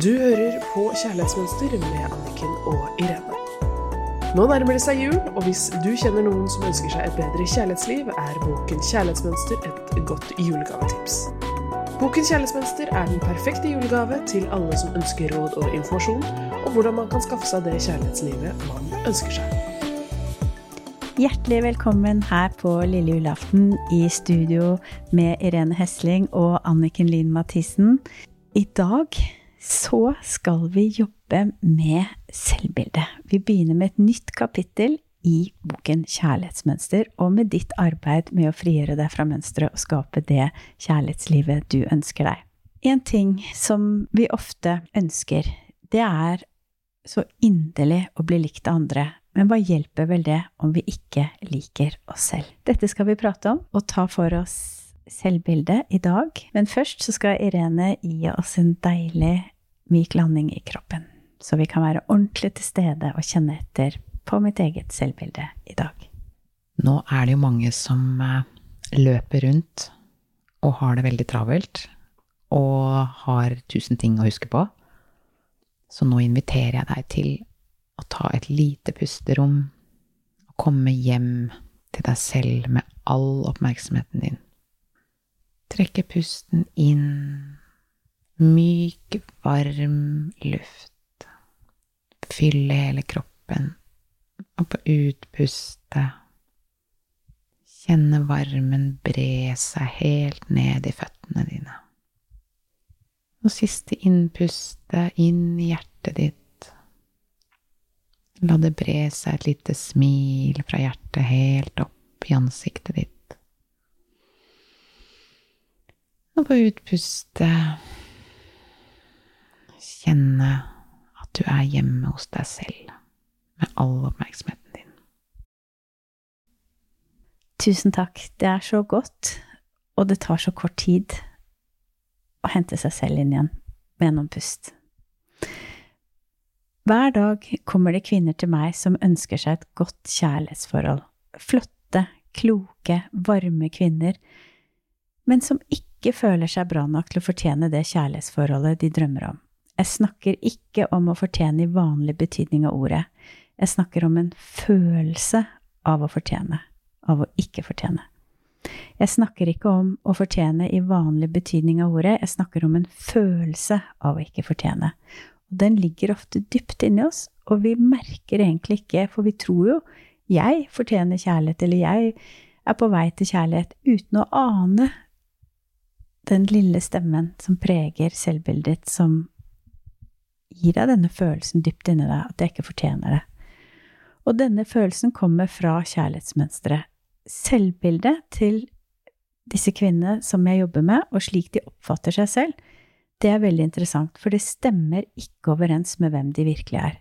Du hører på Kjærlighetsmønster med Anniken og Irene. Nå nærmer det seg jul, og hvis du kjenner noen som ønsker seg et bedre kjærlighetsliv, er boken Kjærlighetsmønster et godt julegavetips. Boken Kjærlighetsmønster er den perfekte julegave til alle som ønsker råd og informasjon om hvordan man kan skaffe seg det kjærlighetslivet man ønsker seg. Hjertelig velkommen her på lille julaften i studio med Irene Hesling og Anniken Lien Mathisen. I dag så skal vi jobbe med selvbildet. Vi begynner med et nytt kapittel i boken Kjærlighetsmønster, og med ditt arbeid med å frigjøre deg fra mønsteret og skape det kjærlighetslivet du ønsker deg. En ting som vi ofte ønsker, det er så inderlig å bli likt av andre. Men hva hjelper vel det om vi ikke liker oss selv? Dette skal vi prate om og ta for oss selvbildet i dag. Men først så skal Irene gi oss en deilig myk landing i kroppen, så vi kan være ordentlig til stede og kjenne etter på mitt eget selvbilde i dag. Nå er det jo mange som eh, løper rundt og har det veldig travelt, og har tusen ting å huske på. Så nå inviterer jeg deg til å ta et lite pusterom og komme hjem til deg selv med all oppmerksomheten din. Trekke pusten inn Myk, varm luft. Fylle hele kroppen. Og på utpustet kjenne varmen bre seg helt ned i føttene dine. Og siste innpustet inn i hjertet ditt. La det bre seg et lite smil fra hjertet helt opp i ansiktet ditt. Og på utpustet kjenne at du er hjemme hos deg selv med all oppmerksomheten din. Tusen takk. Det er så godt, og det tar så kort tid å hente seg selv inn igjen med noen pust. Hver dag kommer det kvinner til meg som ønsker seg et godt kjærlighetsforhold. Flotte, kloke, varme kvinner, men som ikke føler seg bra nok til å fortjene det kjærlighetsforholdet de drømmer om. Jeg snakker ikke om å fortjene i vanlig betydning av ordet. Jeg snakker om en følelse av å fortjene, av å ikke fortjene. Jeg snakker ikke om å fortjene i vanlig betydning av ordet, jeg snakker om en følelse av å ikke fortjene. Og den ligger ofte dypt inni oss, og vi merker egentlig ikke, for vi tror jo jeg fortjener kjærlighet, eller jeg er på vei til kjærlighet, uten å ane den lille stemmen som preger selvbildet som gir deg denne følelsen dypt inni deg at jeg ikke fortjener det. Og denne følelsen kommer fra kjærlighetsmønsteret. Selvbildet til disse kvinnene som jeg jobber med, og slik de oppfatter seg selv, det er veldig interessant, for det stemmer ikke overens med hvem de virkelig er.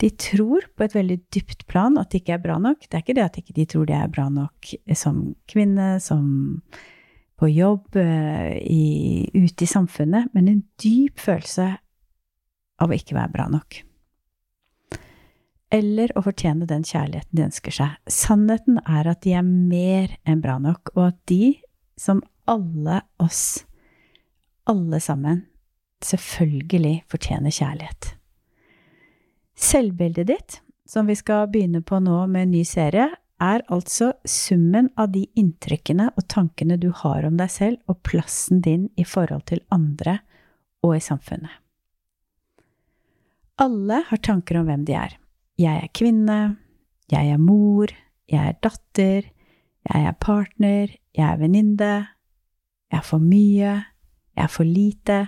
De tror på et veldig dypt plan at de ikke er bra nok. Det er ikke det at de ikke tror de er bra nok som kvinne, som på jobb, eh, i, ute i samfunnet, men en dyp følelse av å ikke være bra nok. Eller å fortjene den kjærligheten de ønsker seg. Sannheten er at de er mer enn bra nok, og at de, som alle oss, alle sammen, selvfølgelig fortjener kjærlighet. Selvbildet ditt, som vi skal begynne på nå med en ny serie, er altså summen av de inntrykkene og tankene du har om deg selv og plassen din i forhold til andre og i samfunnet. Alle har tanker om hvem de er. Jeg er kvinne, jeg er mor, jeg er datter, jeg er partner, jeg er venninne, jeg er for mye, jeg er for lite,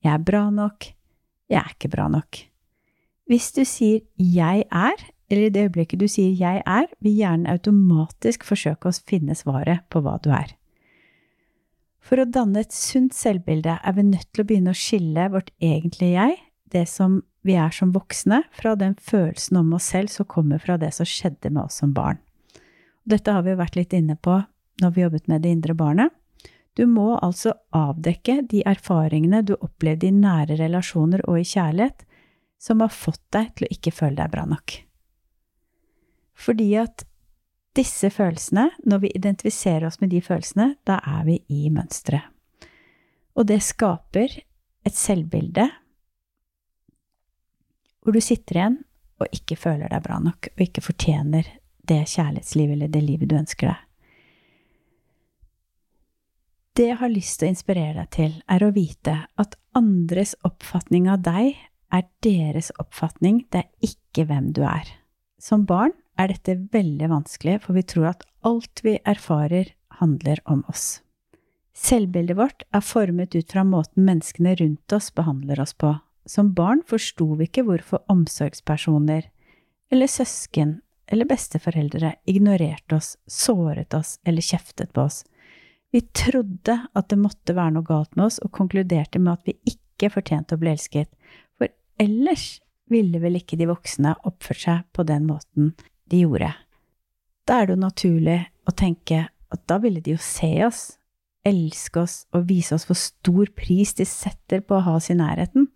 jeg er bra nok, jeg er ikke bra nok. Hvis du sier jeg er, eller i det øyeblikket du sier jeg er, vil hjernen automatisk forsøke å finne svaret på hva du er. For å danne et sunt selvbilde er vi nødt til å begynne å skille vårt egentlige jeg, det som vi er som voksne, fra den følelsen om oss selv som kommer fra det som skjedde med oss som barn. Dette har vi vært litt inne på når vi jobbet med det indre barnet. Du må altså avdekke de erfaringene du opplevde i nære relasjoner og i kjærlighet, som har fått deg til å ikke føle deg bra nok. Fordi at disse følelsene, når vi identifiserer oss med de følelsene, da er vi i mønsteret. Og det skaper et selvbilde hvor du sitter igjen og ikke føler deg bra nok, og ikke fortjener det kjærlighetslivet eller det livet du ønsker deg. Det jeg har lyst til å inspirere deg til, er å vite at andres oppfatning av deg er deres oppfatning, det er ikke hvem du er. Som barn er dette veldig vanskelig, for vi tror at alt vi erfarer, handler om oss. Selvbildet vårt er formet ut fra måten menneskene rundt oss behandler oss på. Som barn forsto vi ikke hvorfor omsorgspersoner, eller søsken eller besteforeldre ignorerte oss, såret oss eller kjeftet på oss. Vi trodde at det måtte være noe galt med oss, og konkluderte med at vi ikke fortjente å bli elsket, for ellers ville vel ikke de voksne oppført seg på den måten de gjorde. Da er det jo naturlig å tenke at da ville de jo se oss, elske oss og vise oss hvor stor pris de setter på å ha oss i nærheten.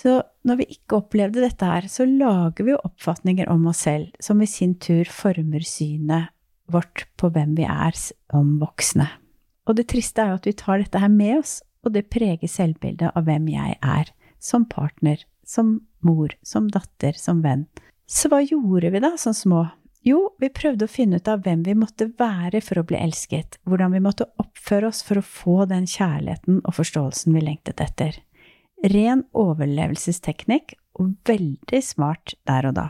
Så når vi ikke opplevde dette her, så lager vi jo oppfatninger om oss selv, som i sin tur former synet vårt på hvem vi er som voksne. Og det triste er jo at vi tar dette her med oss, og det preger selvbildet av hvem jeg er, som partner, som mor, som datter, som venn. Så hva gjorde vi da som små? Jo, vi prøvde å finne ut av hvem vi måtte være for å bli elsket, hvordan vi måtte oppføre oss for å få den kjærligheten og forståelsen vi lengtet etter. Ren overlevelsesteknikk, og veldig smart der og da.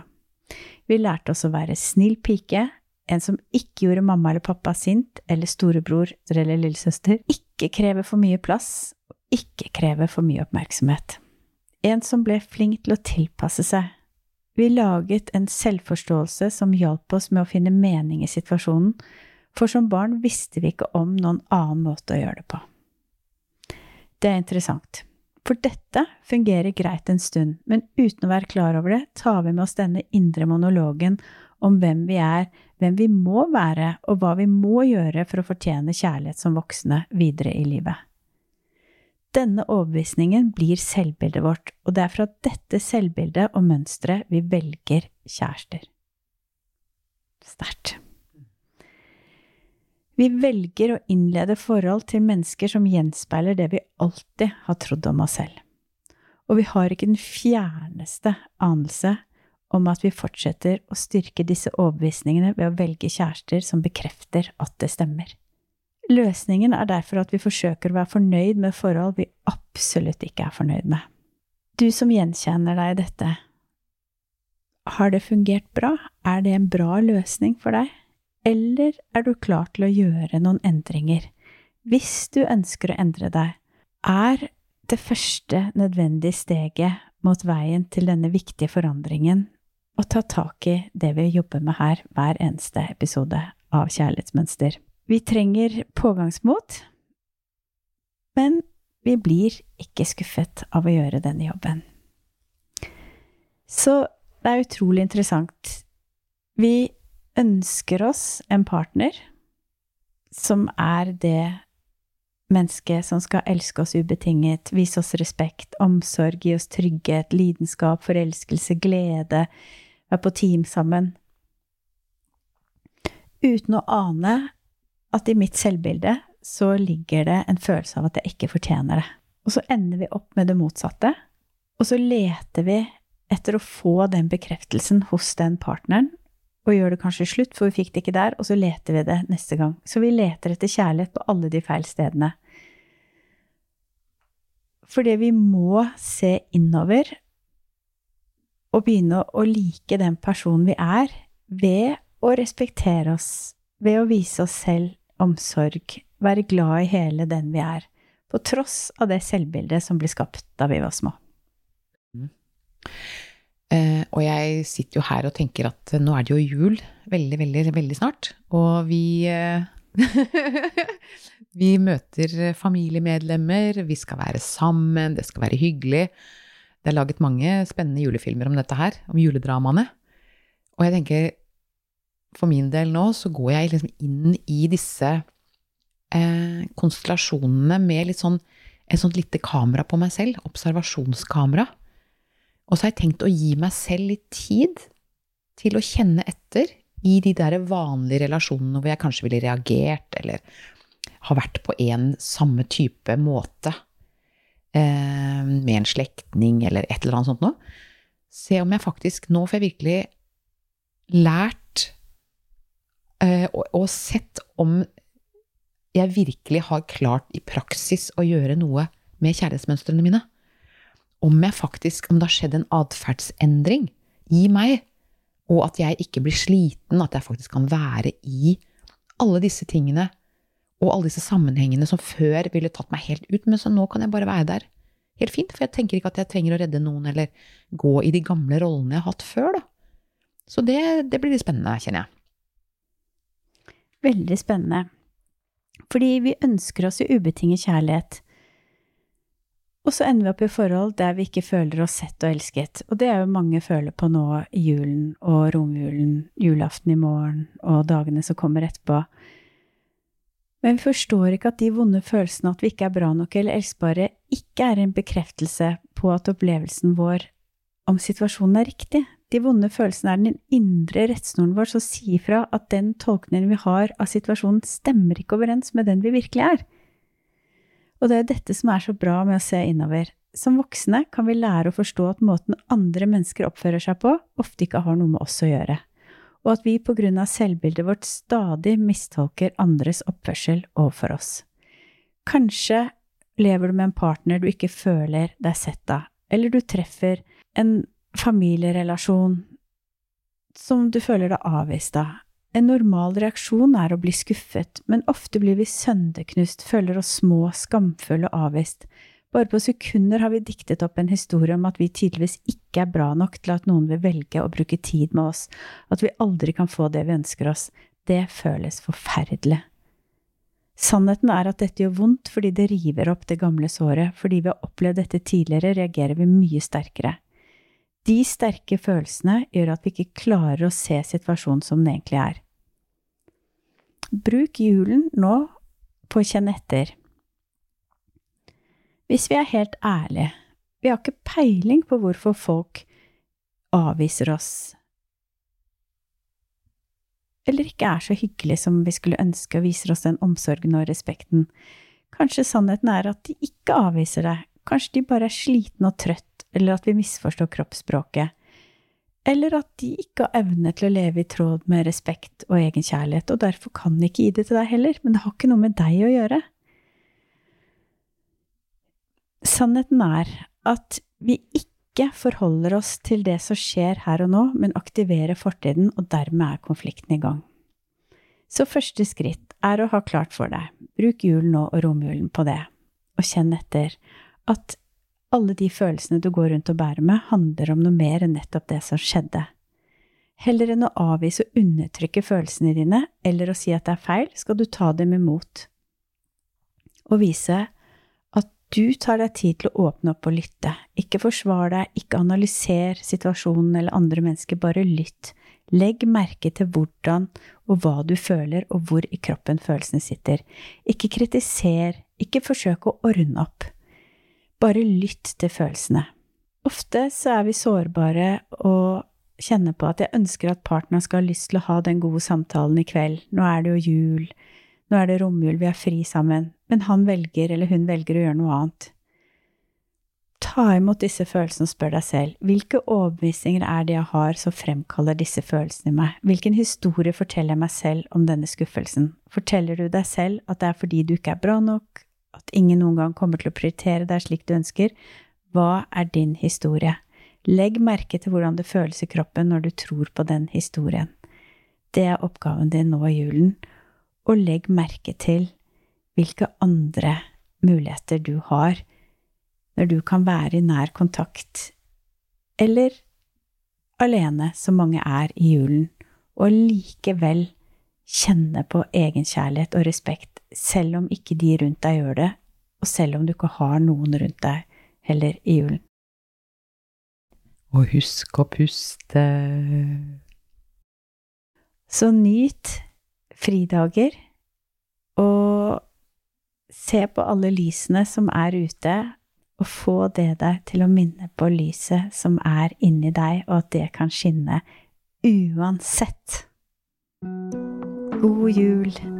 Vi lærte oss å være snill pike, en som ikke gjorde mamma eller pappa sint, eller storebror eller lillesøster, ikke kreve for mye plass, og ikke kreve for mye oppmerksomhet. En som ble flink til å tilpasse seg. Vi laget en selvforståelse som hjalp oss med å finne mening i situasjonen, for som barn visste vi ikke om noen annen måte å gjøre det på. Det er interessant. For dette fungerer greit en stund, men uten å være klar over det, tar vi med oss denne indre monologen om hvem vi er, hvem vi må være, og hva vi må gjøre for å fortjene kjærlighet som voksne videre i livet. Denne overbevisningen blir selvbildet vårt, og det er fra dette selvbildet og mønsteret vi velger kjærester. Sterkt. Vi velger å innlede forhold til mennesker som gjenspeiler det vi alltid har trodd om oss selv. Og vi har ikke den fjerneste anelse om at vi fortsetter å styrke disse overbevisningene ved å velge kjærester som bekrefter at det stemmer. Løsningen er derfor at vi forsøker å være fornøyd med forhold vi absolutt ikke er fornøyd med. Du som gjenkjenner deg i dette, har det fungert bra? Er det en bra løsning for deg? Eller er du klar til å gjøre noen endringer? Hvis du ønsker å endre deg, er det første nødvendige steget mot veien til denne viktige forandringen å ta tak i det vi jobber med her hver eneste episode av Kjærlighetsmønster. Vi trenger pågangsmot, men vi blir ikke skuffet av å gjøre denne jobben. Så det er utrolig interessant. Vi ønsker oss en partner som er det mennesket som skal elske oss ubetinget, vise oss respekt, omsorg, gi oss trygghet, lidenskap, forelskelse, glede, være på team sammen. Uten å ane at i mitt selvbilde så ligger det en følelse av at jeg ikke fortjener det. Og så ender vi opp med det motsatte, og så leter vi etter å få den bekreftelsen hos den partneren, og gjør det kanskje slutt, for vi fikk det ikke der, og så leter vi det neste gang. Så vi leter etter kjærlighet på alle de feil stedene. Fordi vi må se innover og begynne å like den personen vi er, ved å respektere oss, ved å vise oss selv omsorg, være glad i hele den vi er, på tross av det selvbildet som blir skapt da vi var små. Mm. Eh, og jeg sitter jo her og tenker at nå er det jo jul veldig, veldig, veldig snart. Og vi eh, Vi møter familiemedlemmer, vi skal være sammen, det skal være hyggelig. Det er laget mange spennende julefilmer om dette her, om juledramaene. Og jeg tenker, for min del nå så går jeg liksom inn i disse eh, konstellasjonene med litt sånn et sånt lite kamera på meg selv, observasjonskamera. Og så har jeg tenkt å gi meg selv litt tid til å kjenne etter i de der vanlige relasjonene hvor jeg kanskje ville reagert, eller har vært på en samme type måte. eh, med en slektning eller et eller annet sånt noe. Se om jeg faktisk Nå får jeg virkelig lært eh, og, og sett om jeg virkelig har klart i praksis å gjøre noe med kjærlighetsmønstrene mine. Om jeg faktisk, om det har skjedd en atferdsendring i meg, og at jeg ikke blir sliten, at jeg faktisk kan være i alle disse tingene og alle disse sammenhengene som før ville tatt meg helt ut, men så nå kan jeg bare være der helt fint, for jeg tenker ikke at jeg trenger å redde noen eller gå i de gamle rollene jeg har hatt før, da. Så det, det blir litt spennende, kjenner jeg. Veldig spennende. Fordi vi ønsker oss jo ubetinget kjærlighet. Og så ender vi opp i forhold der vi ikke føler oss sett og elsket. Og det er jo mange føler på nå i julen og romjulen, julaften i morgen og dagene som kommer etterpå. Men vi forstår ikke at de vonde følelsene at vi ikke er bra nok eller elskbare, ikke er en bekreftelse på at opplevelsen vår om situasjonen er riktig. De vonde følelsene er den indre rettsnoren vår som sier fra at den tolkningen vi har av situasjonen, stemmer ikke overens med den vi virkelig er. Og det er dette som er så bra med å se innover. Som voksne kan vi lære å forstå at måten andre mennesker oppfører seg på, ofte ikke har noe med oss å gjøre, og at vi på grunn av selvbildet vårt stadig mistolker andres oppførsel overfor oss. Kanskje lever du med en partner du ikke føler deg sett av, eller du treffer en familierelasjon som du føler deg avvist av. En normal reaksjon er å bli skuffet, men ofte blir vi sønderknust, føler oss små, skamfulle og avvist. Bare på sekunder har vi diktet opp en historie om at vi tydeligvis ikke er bra nok til at noen vil velge å bruke tid med oss, at vi aldri kan få det vi ønsker oss. Det føles forferdelig. Sannheten er at dette gjør vondt fordi det river opp det gamle såret, fordi vi har opplevd dette tidligere, reagerer vi mye sterkere. De sterke følelsene gjør at vi ikke klarer å se situasjonen som den egentlig er. Bruk julen nå på å kjenne etter. Hvis vi er helt ærlige, vi har ikke peiling på hvorfor folk avviser oss, eller ikke er så hyggelige som vi skulle ønske og viser oss den omsorgen og respekten. Kanskje sannheten er at de ikke avviser deg, kanskje de bare er slitne og trøtt eller at vi misforstår kroppsspråket, eller at de ikke har evne til å leve i tråd med respekt og egenkjærlighet, og derfor kan de ikke gi det til deg heller, men det har ikke noe med deg å gjøre. Sannheten er at vi ikke forholder oss til det som skjer her og nå, men aktiverer fortiden, og dermed er konflikten i gang. Så første skritt er å ha klart for deg, bruk julen nå og romjulen på det, og kjenn etter at alle de følelsene du går rundt og bærer med, handler om noe mer enn nettopp det som skjedde. Heller enn å avvise og undertrykke følelsene dine, eller å si at det er feil, skal du ta dem imot. Og vise at du tar deg tid til å åpne opp og lytte. Ikke forsvar deg, ikke analyser situasjonen eller andre mennesker, bare lytt. Legg merke til hvordan og hva du føler, og hvor i kroppen følelsene sitter. Ikke kritiser, ikke forsøk å ordne opp. Bare lytt til følelsene. Ofte så er vi sårbare og kjenner på at jeg ønsker at partneren skal ha lyst til å ha den gode samtalen i kveld. Nå er det jo jul. Nå er det romjul, vi er fri sammen. Men han velger eller hun velger å gjøre noe annet. Ta imot disse følelsene og spør deg selv hvilke overbevisninger er det jeg har som fremkaller disse følelsene i meg? Hvilken historie forteller jeg meg selv om denne skuffelsen? Forteller du deg selv at det er fordi du ikke er bra nok, at ingen noen gang kommer til å prioritere deg slik du ønsker, hva er din historie? Legg merke til hvordan det føles i kroppen når du tror på den historien. Det er oppgaven din nå i julen, og legg merke til hvilke andre muligheter du har når du kan være i nær kontakt, eller alene, som mange er i julen, og likevel kjenne på egenkjærlighet og respekt selv om ikke de rundt deg gjør det, og selv om du ikke har noen rundt deg heller i julen. Og husk å puste. Så nyt fridager, og se på alle lysene som er ute, og få det deg til å minne på lyset som er inni deg, og at det kan skinne uansett. God jul!